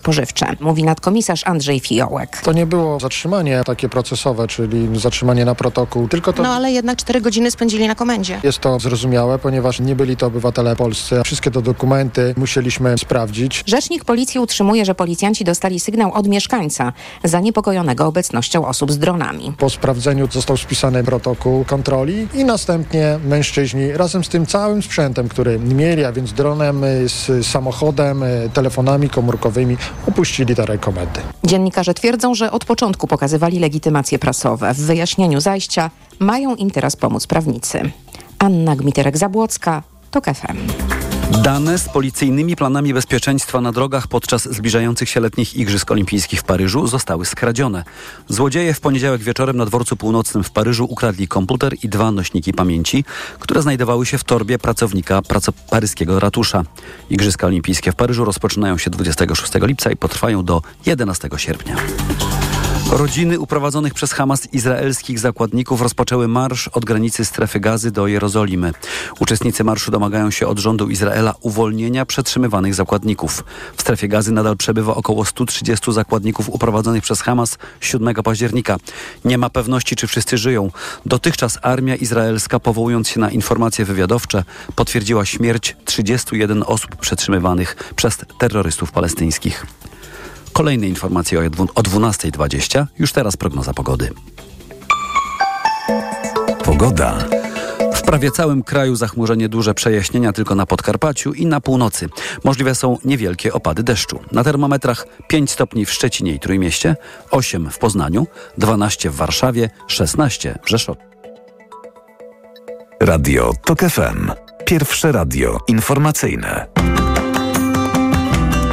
spożywcze, mówi nadkomisarz Andrzej Fiołek. To nie było zatrzymanie takie procesowe, czyli zatrzymanie na protokół, tylko to... No ale jednak cztery godziny spędzili na komendzie. Jest to zrozumiałe, ponieważ nie byli to obywatele polscy. Wszystkie te dokumenty musieliśmy sprawdzić. Rzecznik policji utrzymuje, że policjanci dostali sygnał od mieszkańca zaniepokojonego obecnością osób z dronami. Po sprawdzeniu został spisany protokół kontroli i następnie mężczyźni razem z tym całym sprzętem, który mieli, a więc dronem, z samochodem, telefonami komórkowymi, opuścili te rekomendy. Dziennikarze twierdzą, że od początku pokazywali legitymacje prasowe. W wyjaśnieniu zajścia mają im teraz pomóc prawnicy. Anna Gmiterek-Zabłocka, TOK FM. Dane z policyjnymi planami bezpieczeństwa na drogach podczas zbliżających się letnich Igrzysk Olimpijskich w Paryżu zostały skradzione. Złodzieje w poniedziałek wieczorem na dworcu północnym w Paryżu ukradli komputer i dwa nośniki pamięci, które znajdowały się w torbie pracownika praco paryskiego ratusza. Igrzyska Olimpijskie w Paryżu rozpoczynają się 26 lipca i potrwają do 11 sierpnia. Rodziny uprowadzonych przez Hamas izraelskich zakładników rozpoczęły marsz od granicy strefy gazy do Jerozolimy. Uczestnicy marszu domagają się od rządu Izraela uwolnienia przetrzymywanych zakładników. W strefie gazy nadal przebywa około 130 zakładników uprowadzonych przez Hamas 7 października. Nie ma pewności, czy wszyscy żyją. Dotychczas armia izraelska, powołując się na informacje wywiadowcze, potwierdziła śmierć 31 osób przetrzymywanych przez terrorystów palestyńskich. Kolejne informacje o 12.20. Już teraz prognoza pogody. Pogoda. W prawie całym kraju zachmurzenie duże przejaśnienia tylko na Podkarpaciu i na północy. Możliwe są niewielkie opady deszczu. Na termometrach 5 stopni w Szczecinie i Trójmieście, 8 w Poznaniu, 12 w Warszawie, 16 w Rzeszowie. Radio TOK FM. Pierwsze radio informacyjne.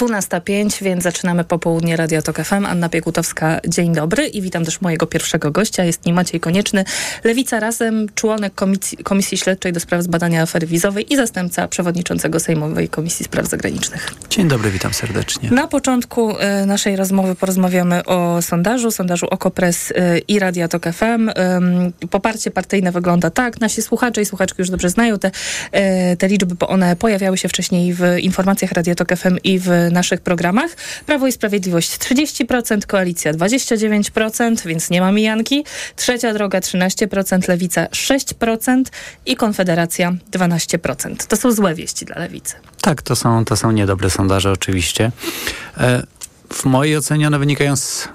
12.05, więc zaczynamy popołudnie Radio Tok FM. Anna Piekutowska, dzień dobry i witam też mojego pierwszego gościa. Jest nim Maciej Konieczny, Lewica Razem, członek Komisji, Komisji Śledczej do spraw zbadania afery wizowej i zastępca przewodniczącego Sejmowej Komisji Spraw Zagranicznych. Dzień dobry, witam serdecznie. Na początku y, naszej rozmowy porozmawiamy o sondażu, sondażu Okopres y, i Radia Tok FM. Y, poparcie partyjne wygląda tak. Nasi słuchacze i słuchaczki już dobrze znają te, te liczby, bo one pojawiały się wcześniej w informacjach Radia Tok FM i w naszych programach. Prawo i Sprawiedliwość 30%, Koalicja 29%, więc nie ma mijanki. Trzecia Droga 13%, Lewica 6% i Konfederacja 12%. To są złe wieści dla Lewicy. Tak, to są, to są niedobre sondaże oczywiście. E, w mojej ocenie one wynikają z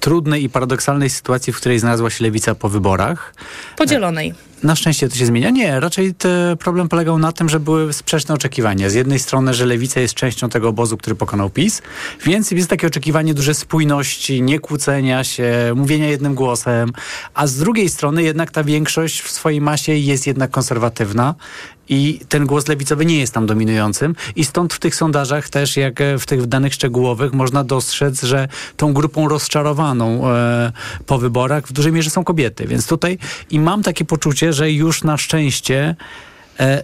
trudnej i paradoksalnej sytuacji, w której znalazła się lewica po wyborach. Podzielonej. Na szczęście to się zmienia. Nie, raczej problem polegał na tym, że były sprzeczne oczekiwania. Z jednej strony, że lewica jest częścią tego obozu, który pokonał PiS, więc jest takie oczekiwanie duże spójności, nie kłócenia się, mówienia jednym głosem, a z drugiej strony jednak ta większość w swojej masie jest jednak konserwatywna i ten głos lewicowy nie jest tam dominującym i stąd w tych sondażach też, jak w tych danych szczegółowych, można dostrzec, że tą grupą rozczarowaną e, po wyborach w dużej mierze są kobiety. Więc tutaj i mam takie poczucie, że już na szczęście e,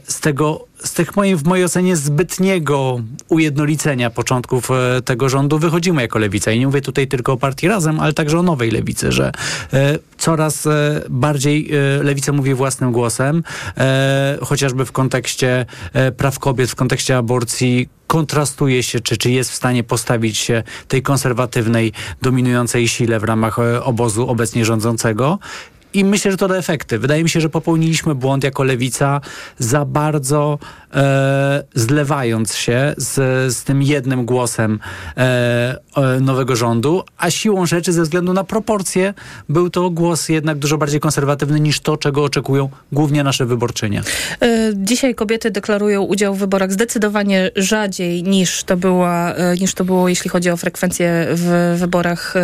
z tego z tych mojej, w mojej ocenie zbytniego ujednolicenia początków e, tego rządu wychodzimy jako lewica. I nie mówię tutaj tylko o partii Razem, ale także o nowej lewicy, że e, coraz e, bardziej e, lewica mówi własnym głosem, e, chociażby w kontekście e, praw kobiet, w kontekście aborcji, kontrastuje się, czy, czy jest w stanie postawić się tej konserwatywnej, dominującej sile w ramach obozu obecnie rządzącego i myślę, że to da efekty. Wydaje mi się, że popełniliśmy błąd jako lewica za bardzo e, zlewając się z, z tym jednym głosem e, nowego rządu, a siłą rzeczy ze względu na proporcje był to głos jednak dużo bardziej konserwatywny niż to, czego oczekują głównie nasze wyborczynie. E, dzisiaj kobiety deklarują udział w wyborach zdecydowanie rzadziej niż to, była, e, niż to było, jeśli chodzi o frekwencję w wyborach e,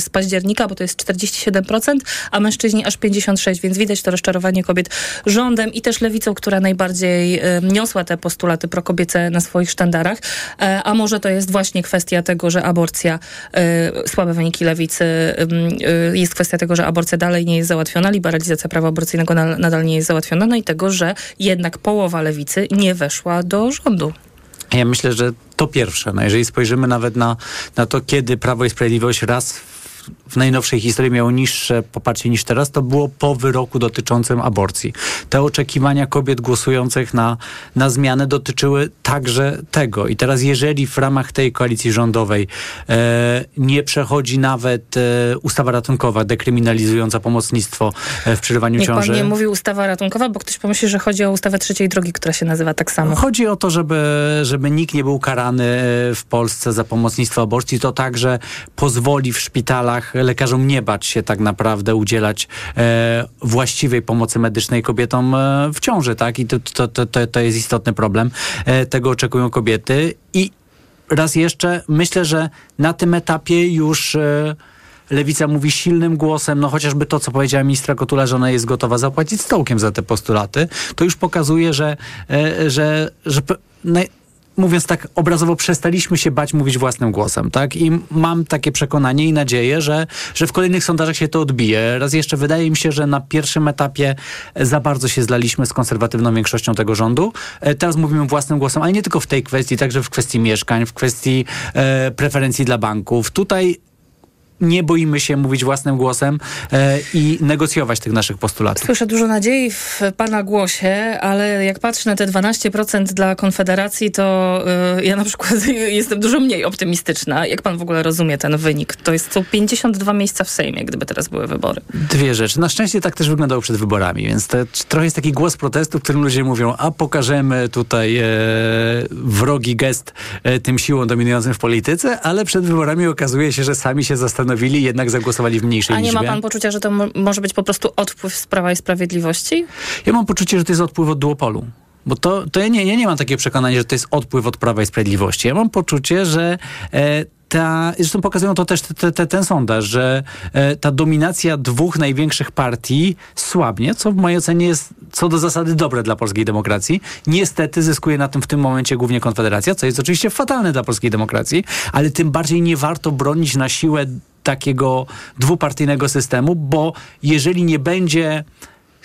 z października, bo to jest 47%, a mężczyźni aż 56%, więc widać to rozczarowanie kobiet rządem i też lewicą, która najbardziej niosła te postulaty prokobiece na swoich sztandarach, e, a może to jest właśnie kwestia tego, że aborcja, e, słabe wyniki lewicy, e, jest kwestia tego, że aborcja dalej nie jest załatwiona, liberalizacja prawa aborcyjnego nadal nie jest załatwiona, no i tego, że jednak połowa lewicy nie weszła do rządu. Ja myślę, że to pierwsze. No jeżeli spojrzymy nawet na, na to, kiedy Prawo i Sprawiedliwość raz w najnowszej historii miało niższe poparcie niż teraz, to było po wyroku dotyczącym aborcji. Te oczekiwania kobiet głosujących na, na zmianę dotyczyły także tego. I teraz jeżeli w ramach tej koalicji rządowej e, nie przechodzi nawet e, ustawa ratunkowa dekryminalizująca pomocnictwo e, w przerywaniu Niech ciąży. pan nie mówi ustawa ratunkowa, bo ktoś pomyśli, że chodzi o ustawę trzeciej drogi, która się nazywa tak samo. Chodzi o to, żeby, żeby nikt nie był karany e, w Polsce za pomocnictwo aborcji. To także pozwoli w szpitalach lekarzom nie bać się tak naprawdę udzielać e, właściwej pomocy medycznej kobietom e, w ciąży, tak? I to, to, to, to, jest istotny problem. E, tego oczekują kobiety. I raz jeszcze myślę, że na tym etapie już... E, Lewica mówi silnym głosem, no chociażby to, co powiedziała ministra Kotula, że ona jest gotowa zapłacić stołkiem za te postulaty, to już pokazuje, że, e, że, że naj- mówiąc tak obrazowo, przestaliśmy się bać mówić własnym głosem, tak? I mam takie przekonanie i nadzieję, że, że w kolejnych sondażach się to odbije. Raz jeszcze wydaje mi się, że na pierwszym etapie za bardzo się zlaliśmy z konserwatywną większością tego rządu. E, Teraz mówimy własnym głosem, ale nie tylko w tej kwestii, także w kwestii mieszkań, w kwestii e, preferencji dla banków. Tutaj nie boimy się mówić własnym głosem e, i negocjować tych naszych postulatów. Słyszę dużo nadziei w pana głosie, ale jak patrzę na te 12% dla Konfederacji, to y, ja na przykład jestem dużo mniej optymistyczna. Jak pan w ogóle rozumie ten wynik? To jest są 52 miejsca w Sejmie, gdyby teraz były wybory. Dwie rzeczy. Na szczęście tak też wyglądało przed wyborami, więc to trochę jest taki głos protestu, w którym ludzie mówią, a pokażemy tutaj e, wrogi gest e, tym siłom dominującym w polityce, ale przed wyborami okazuje się, że sami się zastanowili i jednak zagłosowali w mniejszej A nie liczbie. ma pan poczucia, że to mo- może być po prostu odpływ z Prawa i Sprawiedliwości? Ja mam poczucie, że to jest odpływ od duopolu. Bo to, to ja, nie, ja nie mam takiego przekonania, że to jest odpływ od Prawa i Sprawiedliwości. Ja mam poczucie, że e, ta, zresztą pokazują to też te, te, ten sondaż, że e, ta dominacja dwóch największych partii słabnie, co w mojej ocenie jest co do zasady dobre dla polskiej demokracji. Niestety zyskuje na tym w tym momencie głównie Konfederacja, co jest oczywiście fatalne dla polskiej demokracji, ale tym bardziej nie warto bronić na siłę takiego dwupartyjnego systemu, bo jeżeli nie będzie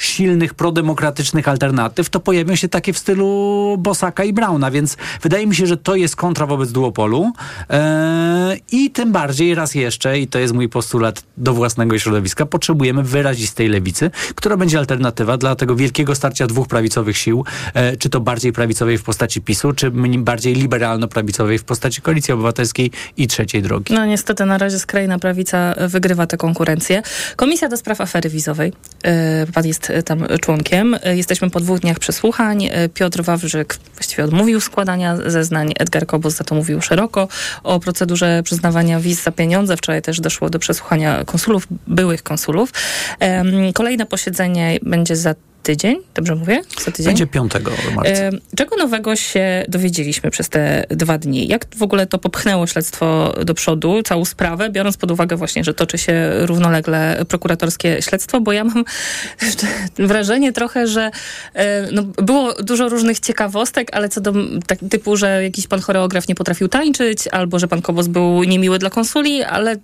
silnych, prodemokratycznych alternatyw, to pojawią się takie w stylu Bosaka i Brauna, więc wydaje mi się, że to jest kontra wobec duopolu eee, i tym bardziej raz jeszcze, i to jest mój postulat do własnego środowiska, potrzebujemy wyrazistej lewicy, która będzie alternatywa dla tego wielkiego starcia dwóch prawicowych sił, e, czy to bardziej prawicowej w postaci PiSu, czy bardziej liberalno-prawicowej w postaci Koalicji Obywatelskiej i Trzeciej Drogi. No niestety na razie skrajna prawica wygrywa tę konkurencję. Komisja do spraw afery wizowej. e, Pan jest e, tam członkiem. E, Jesteśmy po dwóch dniach przesłuchań. E, Piotr Wawrzyk właściwie odmówił składania zeznań. Edgar Kobus za to mówił szeroko o procedurze przyznawania wiz za pieniądze. Wczoraj też doszło do przesłuchania konsulów, byłych konsulów. Kolejne posiedzenie będzie za tydzień, dobrze mówię? Za tydzień? Będzie 5 marca. Czego nowego się dowiedzieliśmy przez te dwa dni? Jak w ogóle to popchnęło śledztwo do przodu, całą sprawę, biorąc pod uwagę właśnie, że toczy się równolegle prokuratorskie śledztwo? Bo ja mam wrażenie trochę, że e, no, było dużo różnych ciekawostek, ale co do tak, typu, że jakiś pan choreograf nie potrafił tańczyć, albo że pan Kobos był niemiły dla konsuli, ale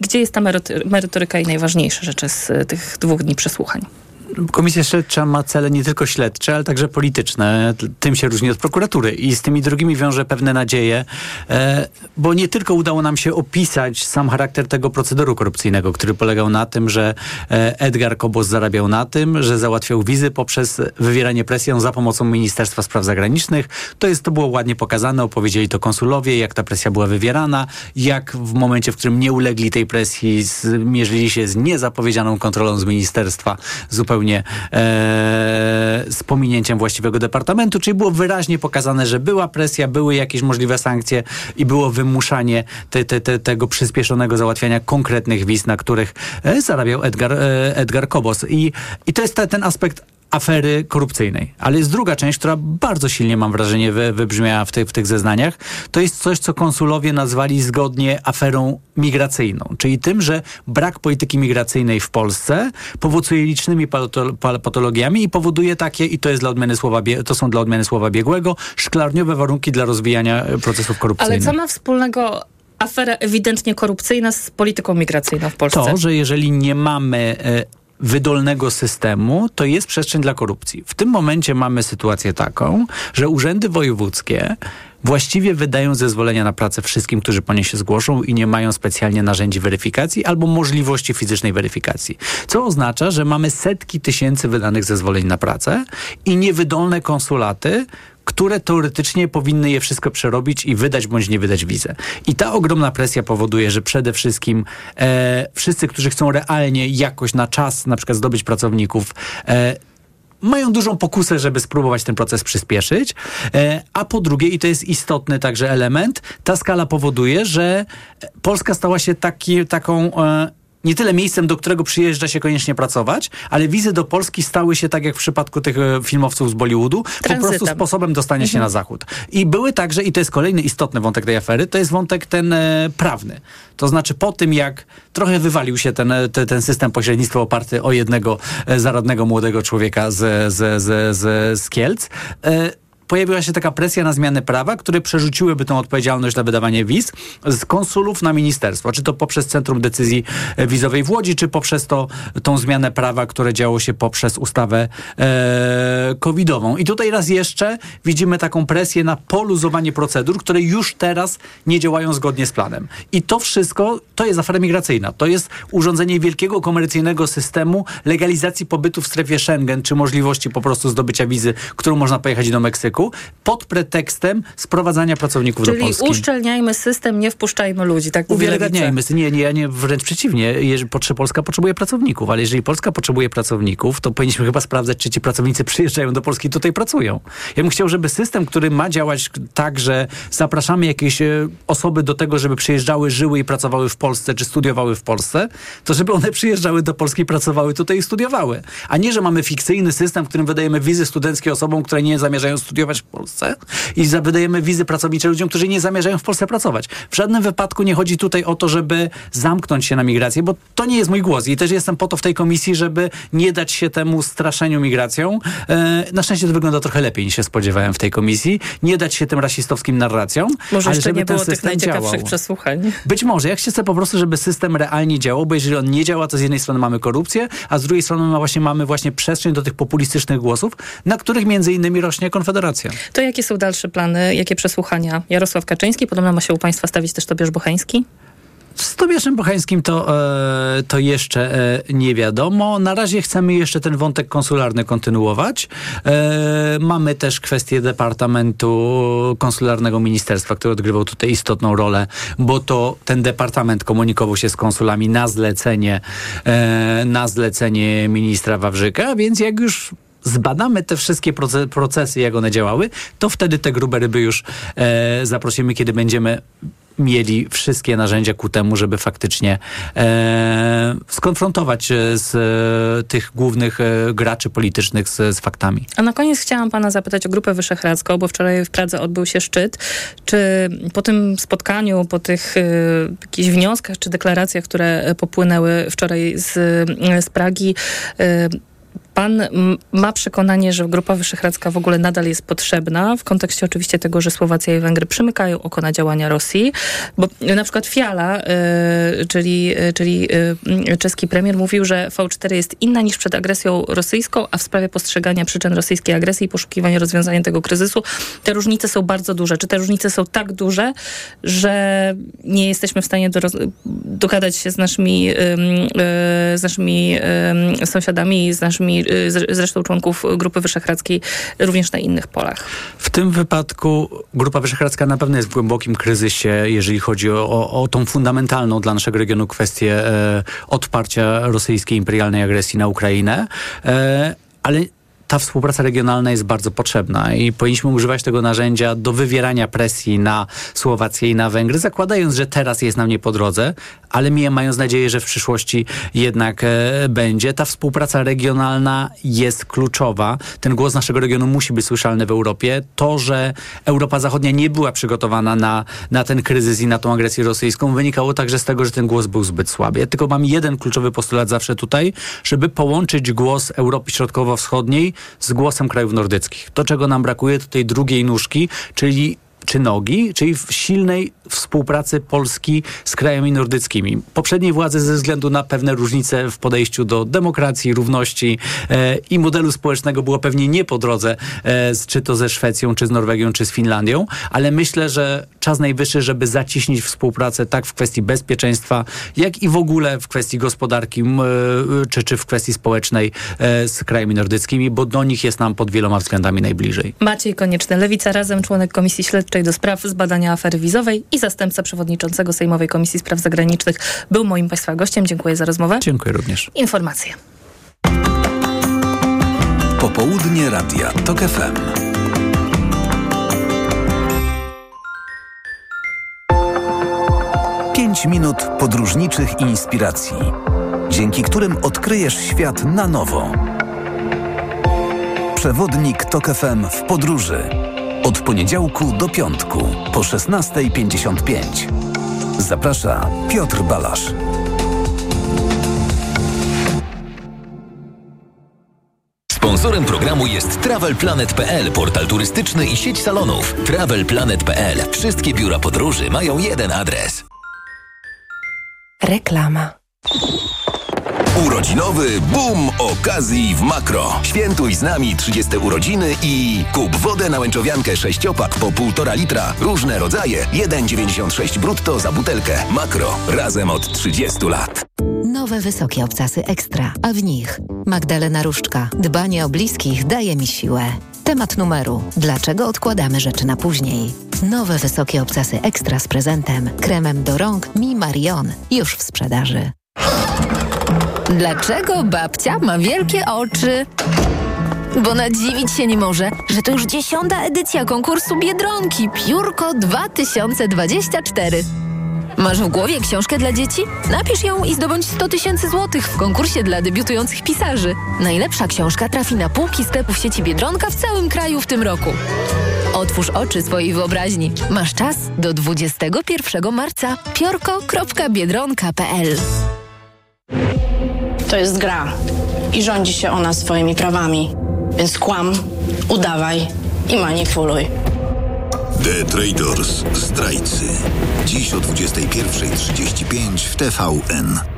gdzie jest ta merytory- merytoryka i najważniejsze rzeczy z e, tych dwóch dni przesłuchań? Komisja śledcza ma cele nie tylko śledcze, ale także polityczne. Tym się różni od prokuratury i z tymi drugimi wiąże pewne nadzieje, e, bo nie tylko udało nam się opisać sam charakter tego procedoru korupcyjnego, który polegał na tym, że e, Edgar Kobos zarabiał na tym, że załatwiał wizy poprzez wywieranie presji za pomocą Ministerstwa Spraw Zagranicznych. To, jest, to było ładnie pokazane, opowiedzieli to konsulowie, jak ta presja była wywierana, jak w momencie, w którym nie ulegli tej presji, zmierzyli się z niezapowiedzianą kontrolą z ministerstwa zupełnie e, z pominięciem właściwego departamentu, czyli było wyraźnie pokazane, że była presja, były jakieś możliwe sankcje i było wymuszanie te, te, te, tego przyspieszonego załatwiania konkretnych wiz, na których e, zarabiał Edgar, e, Edgar Kobos. I, i to jest te, ten aspekt afery korupcyjnej. Ale jest druga część, która bardzo silnie, mam wrażenie, wy, wybrzmiała w, w tych zeznaniach. To jest coś, co konsulowie nazwali zgodnie aferą migracyjną, czyli tym, że brak polityki migracyjnej w Polsce powoduje licznymi pato, pa- patologiami i powoduje takie, i to jest dla odmiany słowa, to są dla odmiany słowa biegłego, szklarniowe warunki dla rozwijania e, procesów Ale korupcyjnych. co ma wspólnego afera ewidentnie korupcyjna z polityką migracyjną w Polsce? to, że jeżeli nie mamy e, wydolnego systemu, to jest przestrzeń dla korupcji. W tym momencie mamy sytuację taką, że urzędy wojewódzkie właściwie wydają zezwolenia na pracę wszystkim, którzy po nie się zgłoszą i nie mają specjalnie narzędzi weryfikacji albo możliwości fizycznej weryfikacji. Co oznacza, że mamy setki tysięcy wydanych zezwoleń na pracę i niewydolne konsulaty, które teoretycznie powinny je wszystko przerobić i wydać bądź nie wydać wizę. I ta ogromna presja powoduje, że przede wszystkim e, wszyscy, którzy chcą realnie jakoś na czas na przykład zdobyć pracowników, e, mają dużą pokusę, żeby spróbować ten proces przyspieszyć. E, a po drugie, i to jest istotny także element, ta skala powoduje, że Polska stała się taki, taką e, nie tyle miejscem, do którego przyjeżdża się koniecznie pracować, ale wizy do Polski stały się, tak jak w przypadku tych e, filmowców z Bollywoodu, po prostu sposobem dostania mhm. się na zachód. I były także, i to jest kolejny istotny wątek tej afery, to jest wątek ten e, prawny. To znaczy po tym, jak trochę wywalił się ten, e, te, ten system pośrednictwa oparty o jednego e, zaradnego młodego człowieka z, z, z, z, z Kielc, e, pojawiła się taka presja na zmianę prawa, które przerzuciłyby tą odpowiedzialność za wydawanie wiz z konsulów na ministerstwo, czy to poprzez Centrum Decyzji Wizowej w Łodzi, czy poprzez to, tą zmianę prawa, które działo się poprzez ustawę e, covidową. I tutaj raz jeszcze widzimy taką presję na poluzowanie procedur, które już teraz nie działają zgodnie z planem. I to wszystko to jest afera migracyjna. To jest urządzenie wielkiego komercyjnego systemu legalizacji pobytu w strefie Schengen, czy możliwości po prostu zdobycia wizy, którą można pojechać do Meksyku pod pretekstem sprowadzania pracowników Czyli do Polski. Czyli uszczelniajmy system, nie wpuszczajmy ludzi, tak Uwiarygadniajmy. Nie, nie, nie, wręcz przeciwnie. Jeżeli Polska potrzebuje pracowników, ale jeżeli Polska potrzebuje pracowników, to powinniśmy chyba sprawdzać, czy ci pracownicy przyjeżdżają do Polski i tutaj pracują. Ja bym chciał, żeby system, który ma działać tak, że zapraszamy jakieś e, osoby do tego, żeby przyjeżdżały, żyły i pracowały w Polsce, czy studiowały w Polsce, to żeby one przyjeżdżały do Polski, pracowały tutaj i studiowały. A nie, że mamy fikcyjny system, w którym wydajemy wizy studenckie osobom, które nie zamierzają studiować w Polsce i wydajemy wizy pracownicze ludziom, którzy nie zamierzają w Polsce pracować. W żadnym wypadku nie chodzi tutaj o to, żeby zamknąć się na migrację, bo to nie jest mój głos i też jestem po to w tej komisji, żeby nie dać się temu straszeniu migracją. E, na szczęście to wygląda trochę lepiej niż się spodziewałem w tej komisji. Nie dać się tym rasistowskim narracjom. Może ale jeszcze żeby nie było tych najciekawszych działał. przesłuchań. Być może. Ja chcę po prostu, żeby system realnie działał, bo jeżeli on nie działa, to z jednej strony mamy korupcję, a z drugiej strony właśnie, mamy właśnie przestrzeń do tych populistycznych głosów, na których między innymi rośnie Konfederacja. To jakie są dalsze plany, jakie przesłuchania? Jarosław Kaczyński, podobno ma się u państwa stawić też Tobiasz Bocheński? Z Tobiaszem Bochańskim to, e, to jeszcze e, nie wiadomo. Na razie chcemy jeszcze ten wątek konsularny kontynuować. E, mamy też kwestię Departamentu Konsularnego Ministerstwa, który odgrywał tutaj istotną rolę, bo to ten departament komunikował się z konsulami na zlecenie, na zlecenie ministra Wawrzyka, więc jak już zbadamy te wszystkie procesy, jak one działały, to wtedy te grube ryby już e, zaprosimy, kiedy będziemy mieli wszystkie narzędzia ku temu, żeby faktycznie e, skonfrontować z e, tych głównych e, graczy politycznych z, z, faktami. A na koniec chciałam pana zapytać o Grupę Wyszehradzką, bo wczoraj w Pradze odbył się szczyt. Czy po tym spotkaniu, po tych e, jakichś wnioskach czy deklaracjach, które popłynęły wczoraj z, z Pragi, e, Pan ma przekonanie, że Grupa Wyszehradzka w ogóle nadal jest potrzebna, w kontekście oczywiście tego, że Słowacja i Węgry przymykają oko na działania Rosji, bo na przykład Fiala, y, czyli, y, czyli y, czeski premier, mówił, że V4 jest inna niż przed agresją rosyjską, a w sprawie postrzegania przyczyn rosyjskiej agresji i poszukiwania rozwiązania tego kryzysu, te różnice są bardzo duże. Czy te różnice są tak duże, że nie jesteśmy w stanie do, dogadać się z naszymi, z naszymi sąsiadami, z naszymi Y, zresztą członków Grupy Wyszehradzkiej również na innych polach. W tym wypadku Grupa Wyszehradzka na pewno jest w głębokim kryzysie, jeżeli chodzi o, o, o tą fundamentalną dla naszego regionu kwestię e, odparcia rosyjskiej imperialnej agresji na Ukrainę. E, ale ta współpraca regionalna jest bardzo potrzebna i powinniśmy używać tego narzędzia do wywierania presji na Słowację i na Węgry, zakładając, że teraz jest nam nie po drodze, ale mając nadzieję, że w przyszłości jednak e, będzie. Ta współpraca regionalna jest kluczowa. Ten głos naszego regionu musi być słyszalny w Europie. To, że Europa Zachodnia nie była przygotowana na, na ten kryzys i na tą agresję rosyjską, wynikało także z tego, że ten głos był zbyt słaby. Ja tylko mam jeden kluczowy postulat zawsze tutaj, żeby połączyć głos Europy Środkowo-Wschodniej z głosem krajów nordyckich. To, czego nam brakuje, to tej drugiej nóżki, czyli czy nogi, czyli w silnej współpracy Polski z krajami nordyckimi. Poprzedniej władzy ze względu na pewne różnice w podejściu do demokracji, równości e, i modelu społecznego było pewnie nie po drodze, e, czy to ze Szwecją, czy z Norwegią, czy z Finlandią, ale myślę, że czas najwyższy, żeby zaciśnić współpracę tak w kwestii bezpieczeństwa, jak i w ogóle w kwestii gospodarki, e, czy, czy w kwestii społecznej e, z krajami nordyckimi, bo do nich jest nam pod wieloma względami najbliżej. Maciej Konieczny, Lewica Razem, członek Komisji Śledczej do spraw zbadania afery wizowej i zastępca przewodniczącego Sejmowej Komisji Spraw Zagranicznych był moim Państwa gościem. Dziękuję za rozmowę. Dziękuję również. Informacje. Popołudnie Radia TOK FM. Pięć minut podróżniczych inspiracji, dzięki którym odkryjesz świat na nowo. Przewodnik TOK FM w podróży. Od poniedziałku do piątku po 16.55. Zaprasza Piotr Balasz. Sponsorem programu jest TravelPlanet.pl, portal turystyczny i sieć salonów. TravelPlanet.pl. Wszystkie biura podróży mają jeden adres. Reklama. Urodzinowy boom okazji w Makro. Świętuj z nami 30 urodziny i kup wodę na łęczowiankę sześciopak po 1,5 litra. Różne rodzaje. 1,96 brutto za butelkę. Makro. Razem od 30 lat. Nowe wysokie obcasy ekstra, a w nich Magdalena Różczka. Dbanie o bliskich daje mi siłę. Temat numeru. Dlaczego odkładamy rzeczy na później? Nowe wysokie obcasy ekstra z prezentem. Kremem do rąk Mi Marion. Już w sprzedaży. Dlaczego babcia ma wielkie oczy? Bo nadziwić się nie może, że to już dziesiąta edycja konkursu Biedronki Piórko 2024. Masz w głowie książkę dla dzieci? Napisz ją i zdobądź 100 tysięcy złotych w konkursie dla debiutujących pisarzy. Najlepsza książka trafi na półki sklepów sieci Biedronka w całym kraju w tym roku. Otwórz oczy swojej wyobraźni. Masz czas do 21 marca. piorko.biedronka.pl To jest gra i rządzi się ona swoimi prawami. Więc kłam, udawaj i manipuluj. The Traders. Zdrajcy. Dziś o 21.35 w TVN.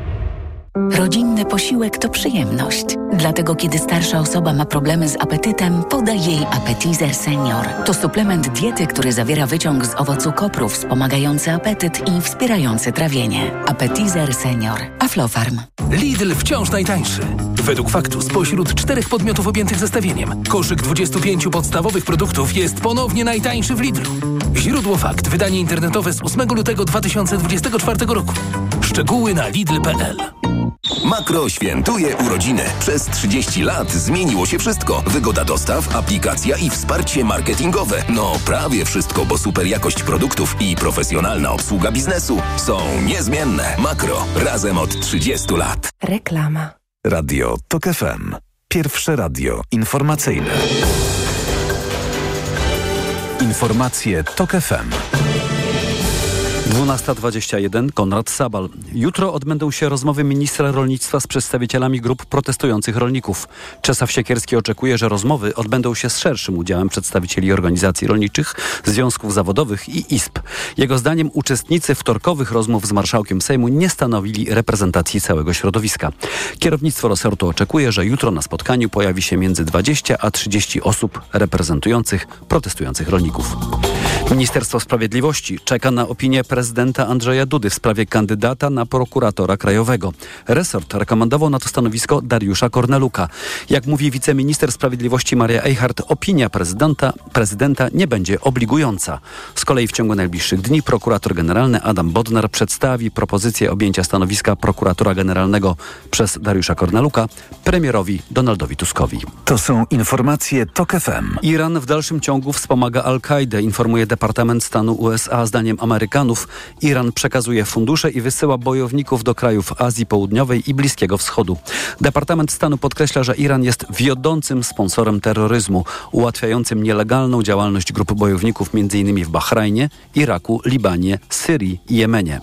Rodzinny posiłek to przyjemność. Dlatego kiedy starsza osoba ma problemy z apetytem, podaj jej Appetizer Senior. To suplement diety, który zawiera wyciąg z owocu kopru wspomagający apetyt i wspierający trawienie. Appetizer Senior. Aflofarm. Lidl wciąż najtańszy. Według faktu spośród czterech podmiotów objętych zestawieniem, koszyk 25 podstawowych produktów jest ponownie najtańszy w Lidlu. Źródło fakt. Wydanie internetowe z 8 lutego 2024 roku. Szczegóły na lidl.pl. Makro świętuje urodziny. Przez 30 lat zmieniło się wszystko. Wygoda dostaw, aplikacja i wsparcie marketingowe. No prawie wszystko, bo super jakość produktów i profesjonalna obsługa biznesu są niezmienne. Makro. Razem od 30 lat. Reklama. Radio TOK FM. Pierwsze radio informacyjne. Informacje TOK FM. 12.21 Konrad Sabal. Jutro odbędą się rozmowy ministra rolnictwa z przedstawicielami grup protestujących rolników. Czesław Siekierski oczekuje, że rozmowy odbędą się z szerszym udziałem przedstawicieli organizacji rolniczych, związków zawodowych i ISP. Jego zdaniem uczestnicy wtorkowych rozmów z marszałkiem Sejmu nie stanowili reprezentacji całego środowiska. Kierownictwo resortu oczekuje, że jutro na spotkaniu pojawi się między 20 a 30 osób reprezentujących protestujących rolników. Ministerstwo Sprawiedliwości czeka na opinię prezydenta Andrzeja Dudy w sprawie kandydata na prokuratora krajowego. Resort rekomendował na to stanowisko Dariusza Korneluka. Jak mówi wiceminister sprawiedliwości Maria Eichhardt, opinia prezydenta, prezydenta nie będzie obligująca. Z kolei w ciągu najbliższych dni prokurator generalny Adam Bodnar przedstawi propozycję objęcia stanowiska prokuratora generalnego przez Dariusza Korneluka premierowi Donaldowi Tuskowi. To są informacje TOK FM. Iran w dalszym ciągu wspomaga Al-Kaidę, informuje Departament Stanu USA. Zdaniem Amerykanów Iran przekazuje fundusze i wysyła bojowników do krajów Azji Południowej i Bliskiego Wschodu. Departament Stanu podkreśla, że Iran jest wiodącym sponsorem terroryzmu, ułatwiającym nielegalną działalność grup bojowników m.in. w Bahrajnie, Iraku, Libanie, Syrii i Jemenie.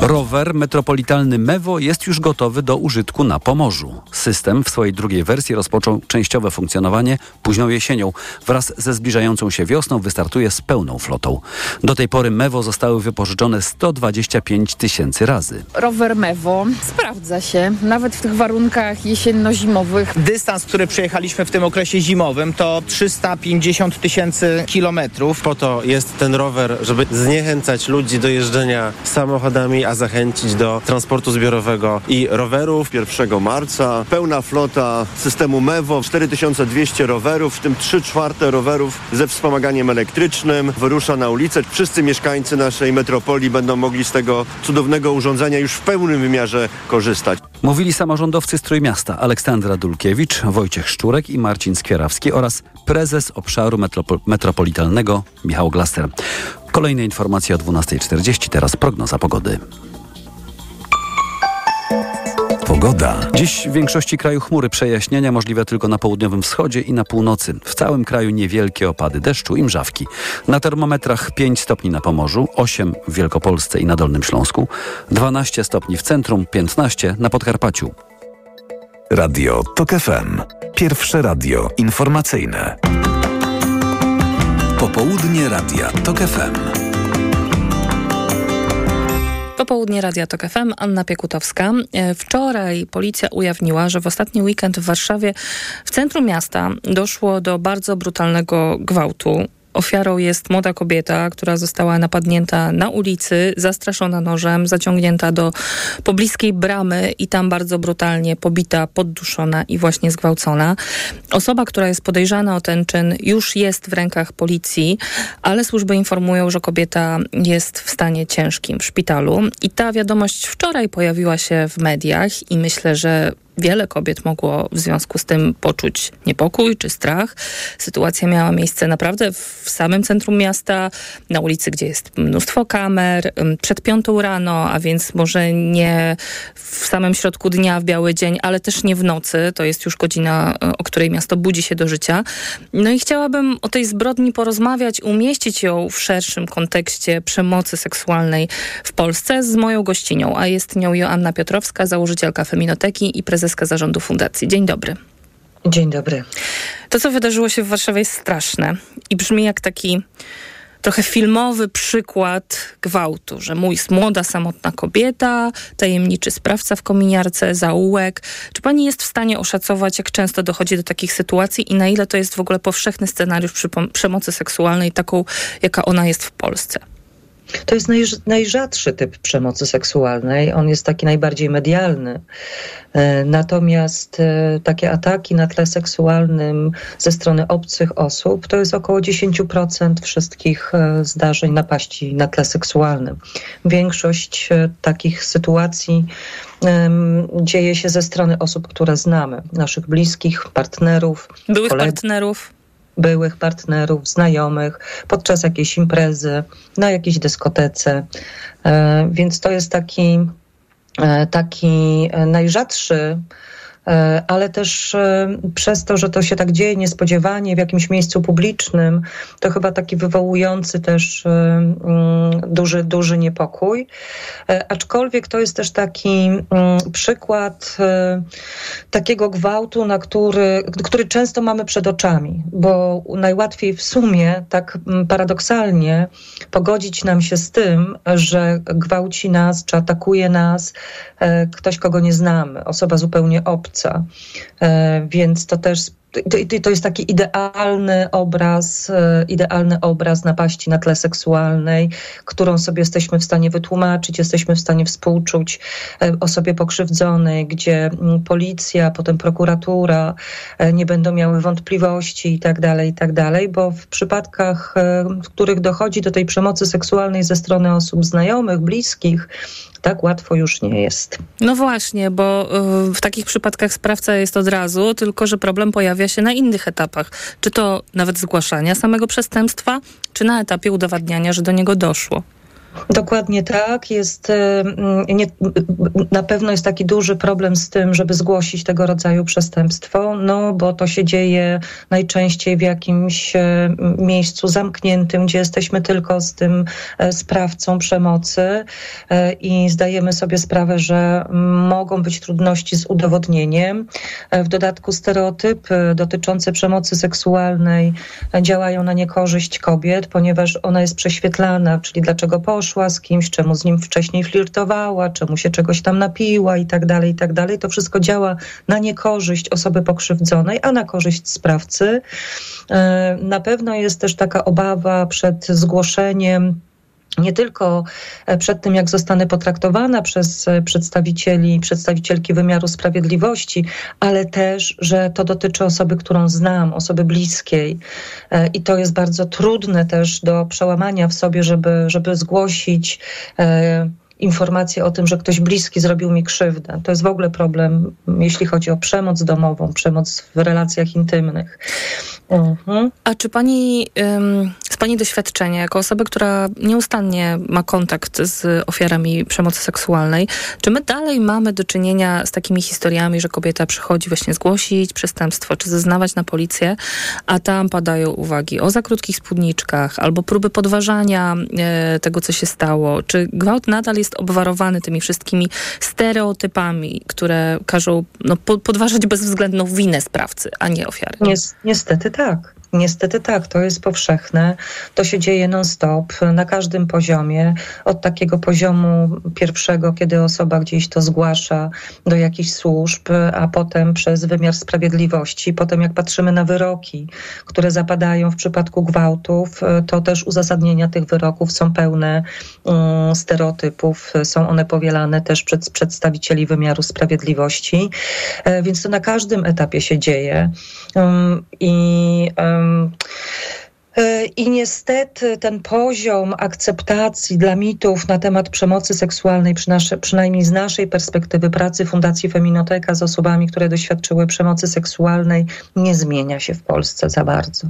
Rower metropolitalny Mewo jest już gotowy do użytku na Pomorzu. System w swojej drugiej wersji rozpoczął częściowe funkcjonowanie późną jesienią. Wraz ze zbliżającą się wiosną wystartuje z pełną flotą. Do tej pory Mewo zostały wypożyczone 125 tysięcy razy. Rower Mewo sprawdza się, nawet w tych warunkach jesienno-zimowych. Dystans, który przejechaliśmy w tym okresie zimowym to 350 tysięcy kilometrów. Po to jest ten rower, żeby zniechęcać ludzi do jeżdżenia samochodami, a zachęcić do transportu zbiorowego i rowerów. 1 marca pełna flota systemu MEWO, 4200 rowerów, w tym 3 czwarte rowerów ze wspomaganiem elektrycznym wyrusza na ulicę. Wszyscy mieszkańcy naszej metropolii będą mogli z tego cudownego urządzenia już w pełnym wymiarze korzystać. Mówili samorządowcy z Trójmiasta Aleksandra Dulkiewicz, Wojciech Szczurek i Marcin Skierawski oraz prezes obszaru metropo metropolitalnego Michał Glaster. Kolejne informacje o 12.40, teraz prognoza pogody. Pogoda. Dziś w większości kraju chmury przejaśnienia możliwe tylko na południowym wschodzie i na północy. W całym kraju niewielkie opady deszczu i mrzawki. Na termometrach 5 stopni na Pomorzu, 8 w Wielkopolsce i na Dolnym Śląsku, 12 stopni w centrum, 15 na Podkarpaciu. Radio TOK FM. Pierwsze radio informacyjne. Popołudnie Radia TOK FM. Popołudnie Radia TOK FM, Anna Piekutowska. E, wczoraj policja ujawniła, że w ostatni weekend w Warszawie w centrum miasta doszło do bardzo brutalnego gwałtu. Ofiarą jest młoda kobieta, która została napadnięta na ulicy, zastraszona nożem, zaciągnięta do pobliskiej bramy i tam bardzo brutalnie pobita, podduszona i właśnie zgwałcona. Osoba, która jest podejrzana o ten czyn, już jest w rękach policji, ale służby informują, że kobieta jest w stanie ciężkim w szpitalu. I ta wiadomość wczoraj pojawiła się w mediach i myślę, że wiele kobiet mogło w związku z tym poczuć niepokój czy strach. Sytuacja miała miejsce naprawdę w samym centrum miasta, na ulicy, gdzie jest mnóstwo kamer, przed piątą rano, a więc może nie w samym środku dnia, w biały dzień, ale też nie w nocy. To jest już godzina, o której miasto budzi się do życia. No i chciałabym o tej zbrodni porozmawiać, umieścić ją w szerszym kontekście przemocy seksualnej w Polsce z moją gościnią, a jest nią Joanna Piotrowska, założycielka Feminoteki i prezes prezeska zarządu fundacji. Dzień dobry. Dzień dobry. To, co wydarzyło się w Warszawie jest straszne i brzmi jak taki trochę filmowy przykład gwałtu, że mój młoda, samotna kobieta, tajemniczy sprawca w kominiarce, zaułek. Czy pani jest w stanie oszacować, jak często dochodzi do takich sytuacji i na ile to jest w ogóle powszechny scenariusz przemocy seksualnej, taką, jaka ona jest w Polsce? To jest naj, najrzadszy typ przemocy seksualnej. On jest taki najbardziej medialny. E, natomiast e, takie ataki na tle seksualnym ze strony obcych osób to jest około 10% wszystkich e, zdarzeń napaści na tle seksualnym. Większość takich sytuacji dzieje się ze strony osób, które znamy, naszych bliskich, partnerów. Byłych kolegów. partnerów byłych partnerów, znajomych, podczas jakiejś imprezy, na jakiejś dyskotece. E, więc to jest taki, e, taki najrzadszy E, ale też e, przez to, że to się tak dzieje niespodziewanie w jakimś miejscu publicznym, to chyba taki wywołujący też e, mm, duży, duży niepokój. Aczkolwiek to jest też taki mm, przykład takiego gwałtu, na który, który często mamy przed oczami, bo najłatwiej w sumie, tak mm, paradoksalnie, pogodzić nam się z tym, że gwałci nas czy atakuje nas ktoś, kogo nie znamy, osoba zupełnie obca E, więc to też to jest taki idealny obraz, e, idealny obraz napaści na tle seksualnej, którą sobie jesteśmy w stanie wytłumaczyć, jesteśmy w stanie współczuć e, osobie pokrzywdzonej, gdzie mm, policja, potem prokuratura nie będą miały wątpliwości i tak dalej, i tak dalej, bo w przypadkach, w których dochodzi do tej przemocy seksualnej ze strony osób znajomych, bliskich, tak łatwo już nie jest. No właśnie, bo w takich przypadkach sprawca jest od razu, tylko że problem pojawia się na innych etapach. Czy to nawet zgłaszania samego przestępstwa, czy na etapie udowadniania, że do niego doszło. Dokładnie tak. Jest, e, nie, na pewno jest taki duży problem z tym, żeby zgłosić tego rodzaju przestępstwo, no bo to się dzieje najczęściej w jakimś e, miejscu zamkniętym, gdzie jesteśmy tylko z tym e, sprawcą przemocy i zdajemy sobie sprawę, że mogą być trudności z udowodnieniem. W dodatku stereotypy dotyczące przemocy seksualnej działają na niekorzyść kobiet, ponieważ ona jest prześwietlana, czyli dlaczego poszła, z kimś, czemu z nim wcześniej flirtowała, czemu się czegoś tam napiła i tak dalej, i tak dalej. To wszystko działa na niekorzyść osoby pokrzywdzonej, a na korzyść sprawcy. E, na pewno jest też taka obawa przed zgłoszeniem nie tylko e, przed tym, jak zostanę potraktowana przez e, przedstawicieli, przedstawicielki wymiaru sprawiedliwości, ale też, że to dotyczy osoby, którą znam, osoby bliskiej. E, I to jest bardzo trudne też do przełamania w sobie, żeby, żeby zgłosić informację o tym, że ktoś bliski zrobił mi krzywdę. To jest w ogóle problem, jeśli chodzi o przemoc domową, przemoc w relacjach intymnych. Mhm. A czy pani, z pani doświadczenia, jako osoby, która nieustannie ma kontakt z ofiarami przemocy seksualnej, czy my dalej mamy do czynienia z takimi historiami, że kobieta przychodzi właśnie zgłosić przestępstwo, czy zeznawać na policję, a tam padają uwagi o za krótkich spódniczkach, albo próby podważania e, tego, co się stało? Czy gwałt nadal jest obwarowany tymi wszystkimi stereotypami, które każą no, podważać bezwzględną winę sprawcy, a nie ofiary? Niestety tak. Niestety tak, to jest powszechne. To się dzieje non-stop, na każdym poziomie. Od takiego poziomu pierwszego, kiedy osoba gdzieś to zgłasza do jakichś służb, a potem przez wymiar sprawiedliwości. Potem, jak patrzymy na wyroki, które zapadają w przypadku gwałtów, to też uzasadnienia tych wyroków są pełne um, stereotypów. Są one powielane też przez przedstawicieli wymiaru sprawiedliwości. E, więc to na każdym etapie się dzieje. Um, I E, Um. I niestety ten poziom akceptacji dla mitów na temat przemocy seksualnej, przynajmniej z naszej perspektywy pracy Fundacji Feminoteka z osobami, które doświadczyły przemocy seksualnej, nie zmienia się w Polsce za bardzo.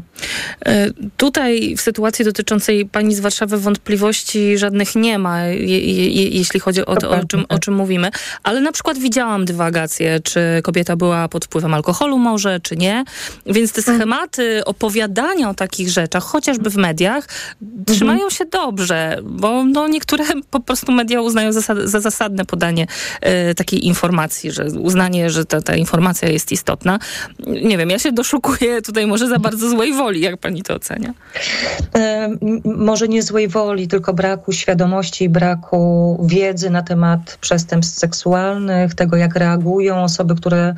E, tutaj w sytuacji dotyczącej pani z Warszawy wątpliwości żadnych nie ma, je, je, jeśli chodzi o to, o czym, o czym mówimy. Ale na przykład widziałam dywagację, czy kobieta była pod wpływem alkoholu może, czy nie. Więc te schematy opowiadania o takich rzeczach, chociażby w mediach, trzymają mhm. się dobrze, bo no, niektóre po prostu media uznają zasad, za zasadne podanie e, takiej informacji, że uznanie, że ta, ta informacja jest istotna. Nie wiem, ja się doszukuję tutaj może za bardzo złej woli, jak pani to ocenia? E, może nie złej woli, tylko braku świadomości i braku wiedzy na temat przestępstw seksualnych, tego jak reagują osoby, które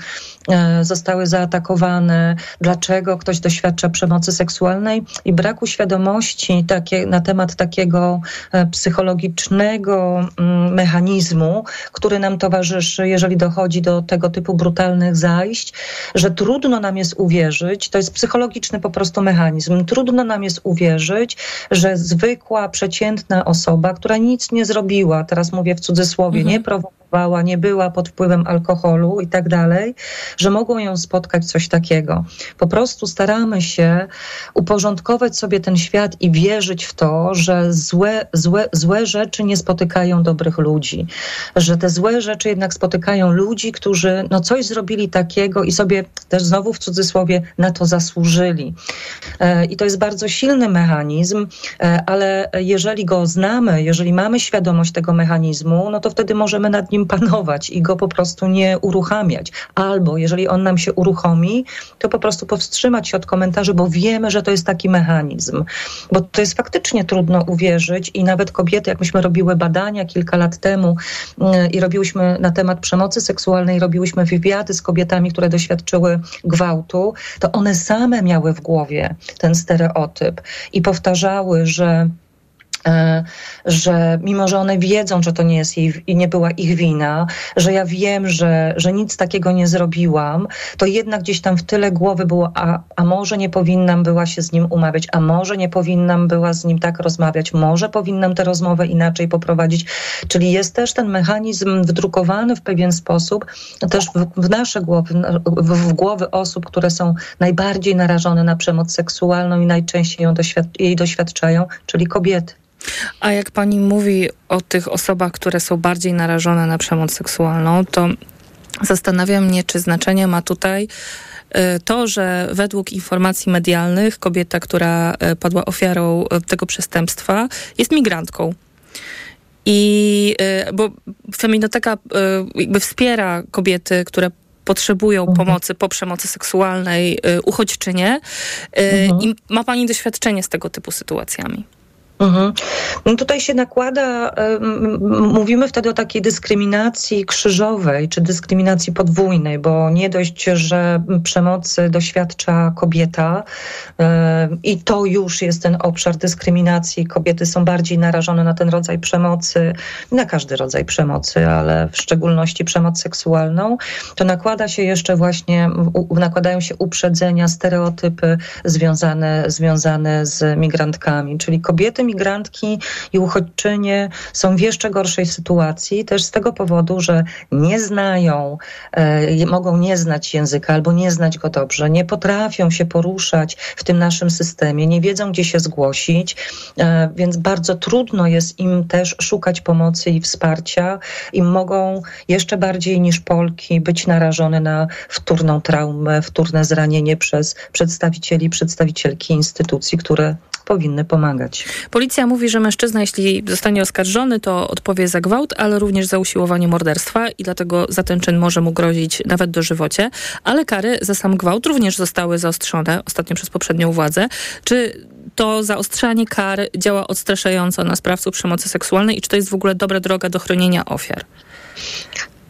e, zostały zaatakowane, dlaczego ktoś doświadcza przemocy seksualnej i braku świadomości takie, na temat takiego e, psychologicznego mm, mechanizmu, który nam towarzyszy, jeżeli dochodzi do tego typu brutalnych zajść, że trudno nam jest uwierzyć, to jest psychologiczny po prostu mechanizm, trudno nam jest uwierzyć, że zwykła, przeciętna osoba, która nic nie zrobiła, teraz mówię w cudzysłowie, mhm. nie prowokuje, nie była pod wpływem alkoholu i tak dalej, że mogą ją spotkać coś takiego. Po prostu staramy się uporządkować sobie ten świat i wierzyć w to, że złe, złe, złe rzeczy nie spotykają dobrych ludzi, że te złe rzeczy jednak spotykają ludzi, którzy no coś zrobili takiego i sobie też znowu w cudzysłowie na to zasłużyli. E, I to jest bardzo silny mechanizm, e, ale jeżeli go znamy, jeżeli mamy świadomość tego mechanizmu, no to wtedy możemy nad nim nim panować i go po prostu nie uruchamiać. Albo jeżeli on nam się uruchomi, to po prostu powstrzymać się od komentarzy, bo wiemy, że to jest taki mechanizm. Bo to jest faktycznie trudno uwierzyć i nawet kobiety, jak myśmy robiły badania kilka lat temu yy, i robiłyśmy na temat przemocy seksualnej, robiłyśmy wywiady z kobietami, które doświadczyły gwałtu, to one same miały w głowie ten stereotyp i powtarzały, że że mimo, że one wiedzą, że to nie jest jej i nie była ich wina, że ja wiem, że, że nic takiego nie zrobiłam, to jednak gdzieś tam w tyle głowy było, a, a może nie powinnam była się z nim umawiać, a może nie powinnam była z nim tak rozmawiać, może powinnam tę rozmowę inaczej poprowadzić. Czyli jest też ten mechanizm wdrukowany w pewien sposób też w, w nasze głowy, w, w głowy osób, które są najbardziej narażone na przemoc seksualną i najczęściej ją doświad jej doświadczają, czyli kobiety. A jak pani mówi o tych osobach, które są bardziej narażone na przemoc seksualną, to zastanawiam mnie, czy znaczenie ma tutaj y, to, że według informacji medialnych kobieta, która y, padła ofiarą y, tego przestępstwa, jest migrantką. I bo feminoteka jakby wspiera kobiety, które potrzebują mhm. pomocy po przemocy seksualnej, uchodźczynie. Mhm. I ma Pani doświadczenie z tego typu sytuacjami? Mhm. No tutaj się nakłada, mówimy wtedy o takiej dyskryminacji krzyżowej czy dyskryminacji podwójnej, bo nie dość, że przemocy doświadcza kobieta i to już jest ten obszar dyskryminacji. Kobiety są bardziej narażone na ten rodzaj przemocy, na każdy rodzaj przemocy, ale w szczególności przemoc seksualną. To nakłada się jeszcze właśnie, nakładają się uprzedzenia, stereotypy związane, związane z migrantkami, czyli kobiety migrantki i uchodźczynie są w jeszcze gorszej sytuacji, też z tego powodu, że nie znają, e, mogą nie znać języka albo nie znać go dobrze, nie potrafią się poruszać w tym naszym systemie, nie wiedzą, gdzie się zgłosić, e, więc bardzo trudno jest im też szukać pomocy i wsparcia i mogą jeszcze bardziej niż Polki być narażone na wtórną traumę, wtórne zranienie przez przedstawicieli, przedstawicielki instytucji, które powinny pomagać. Policja mówi, że mężczyzna, jeśli zostanie oskarżony, to odpowie za gwałt, ale również za usiłowanie morderstwa i dlatego za ten czyn może mu grozić nawet dożywocie. Ale kary za sam gwałt również zostały zaostrzone ostatnio przez poprzednią władzę. Czy to zaostrzanie kar działa odstraszająco na sprawców przemocy seksualnej i czy to jest w ogóle dobra droga do chronienia ofiar?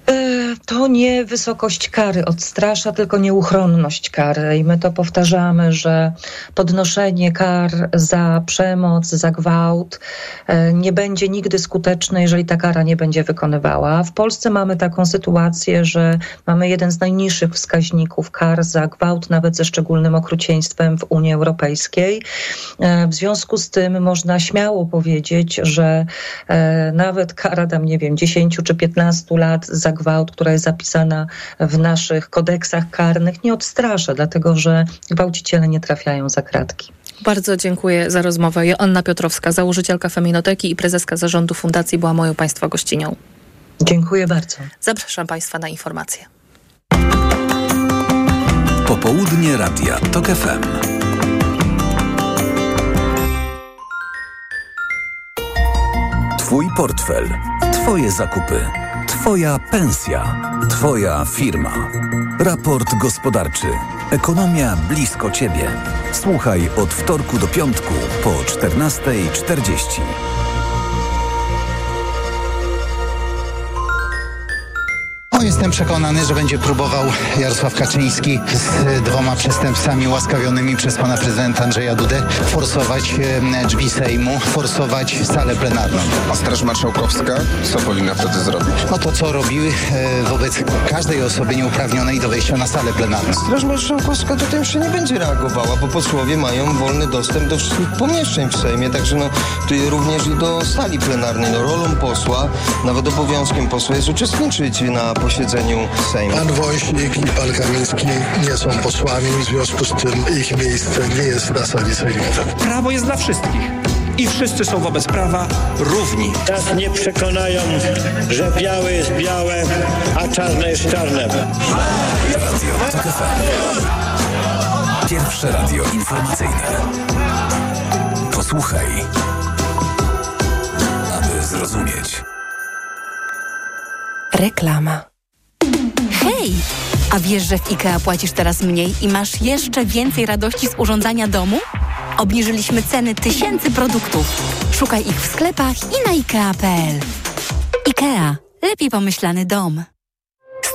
E, to nie wysokość kary odstrasza, tylko nieuchronność kary. I my to powtarzamy, że podnoszenie kar za przemoc, za gwałt e, nie będzie nigdy skuteczne, jeżeli ta kara nie będzie wykonywała. W Polsce mamy taką sytuację, że mamy jeden z najniższych wskaźników kar za gwałt, nawet ze szczególnym okrucieństwem w Unii Europejskiej. E, w związku z tym można śmiało powiedzieć, że nawet kara tam, nie wiem, 10 czy 15 lat za gwałt, która jest zapisana w naszych kodeksach karnych, nie odstrasza, dlatego że gwałciciele nie trafiają za kratki. Bardzo dziękuję za rozmowę. Joanna Piotrowska, założycielka Feminoteki i prezeska zarządu fundacji była moją Państwa gościnią. Dziękuję bardzo. Zapraszam Państwa na informacje. Popołudnie Radia TOK FM. Twój portfel. Twoje zakupy. Twoja pensja. Twoja firma. Raport gospodarczy. Ekonomia blisko Ciebie. Słuchaj od wtorku do piątku po 14.40. No, jestem przekonany, że będzie próbował Jarosław Kaczyński z dwoma przestępcami łaskawionymi przez pana prezydenta Andrzeja Dudę forsować drzwi Sejmu, forsować salę plenarną. A Straż Marszałkowska co powinna wtedy zrobić? No to co robiły e, wobec każdej osoby nieuprawnionej do wejścia na salę plenarną. Straż Marszałkowska tutaj jeszcze nie będzie reagowała, bo posłowie mają wolny dostęp do wszystkich pomieszczeń w Sejmie, także no tu również i do sali plenarnej. No rolą posła, nawet obowiązkiem posła jest uczestniczyć na posiedzeniu Sejmu. Pan Wąsik i pan Kamiński nie są posłami, w związku z tym ich miejsce nie jest na sali sejmowej. Prawo jest dla wszystkich i wszyscy są wobec prawa równi. Nas nie przekonają, że białe jest białe, a czarne jest czarne. Pierwsze radio informacyjne. Posłuchaj, aby zrozumieć. Reklama. Hej! A wiesz, że w IKEA płacisz teraz mniej i masz jeszcze więcej radości z urządzania domu? Obniżyliśmy ceny tysięcy produktów. Szukaj ich w sklepach i na IKEA.pl. IKEA. Lepiej pomyślany dom.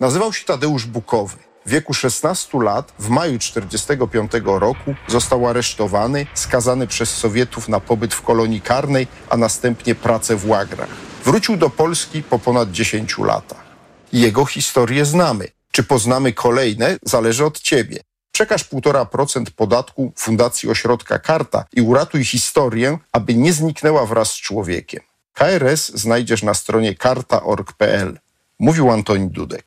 Nazywał się Tadeusz Bukowy. w wieku 16 lat w maju 1945 roku został aresztowany, skazany przez Sowietów na pobyt w kolonii karnej, a następnie pracę w łagrach. Wrócił do Polski po ponad 10 latach. Jego historię znamy. Czy poznamy kolejne, zależy od ciebie. Przekaż 1,5% podatku Fundacji Ośrodka Karta i uratuj historię, aby nie zniknęła wraz z człowiekiem. KRS znajdziesz na stronie karta.org.pl. Mówił Antoni Dudek.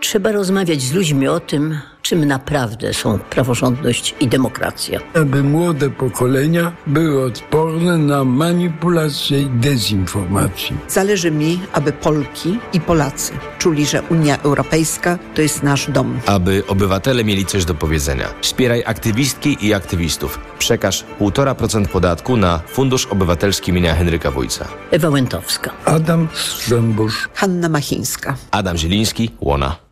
Trzeba rozmawiać z ludźmi o tym, czym naprawdę są praworządność i demokracja. Aby młode pokolenia były odporne na manipulację i dezinformację. Zależy mi, aby Polki i Polacy czuli, że Unia Europejska to jest nasz dom. Aby obywatele mieli coś do powiedzenia. Wspieraj aktywistki i aktywistów. Przekaż 1,5% podatku na Fundusz Obywatelski imienia Henryka Wójca. Ewa Łętowska. Adam Strzembusz. Hanna Machińska. Adam Zieliński, Łona.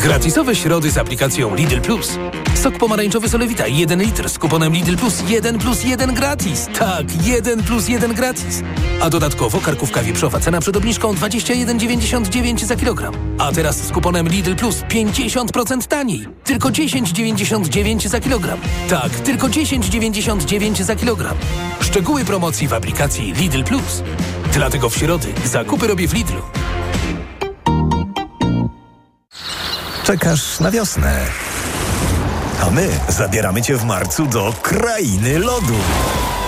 Gratisowe środy z aplikacją Lidl Plus. Sok pomarańczowy Solewita 1 litr z kuponem Lidl Plus 1 plus 1 gratis. Tak, 1 plus 1 gratis. A dodatkowo karkówka wieprzowa cena przed obniżką 21,99 za kilogram. A teraz z kuponem Lidl Plus 50% taniej. Tylko 10,99 za kilogram. Tak, tylko 10,99 za kilogram. Szczegóły promocji w aplikacji Lidl Plus. Dlatego w środy zakupy robię w Lidlu. Czekasz na wiosnę. A my zabieramy Cię w marcu do Krainy Lodu.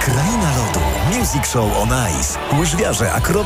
Kraina Lodu. Music Show on Ice. Łyżwiarze, akrobaci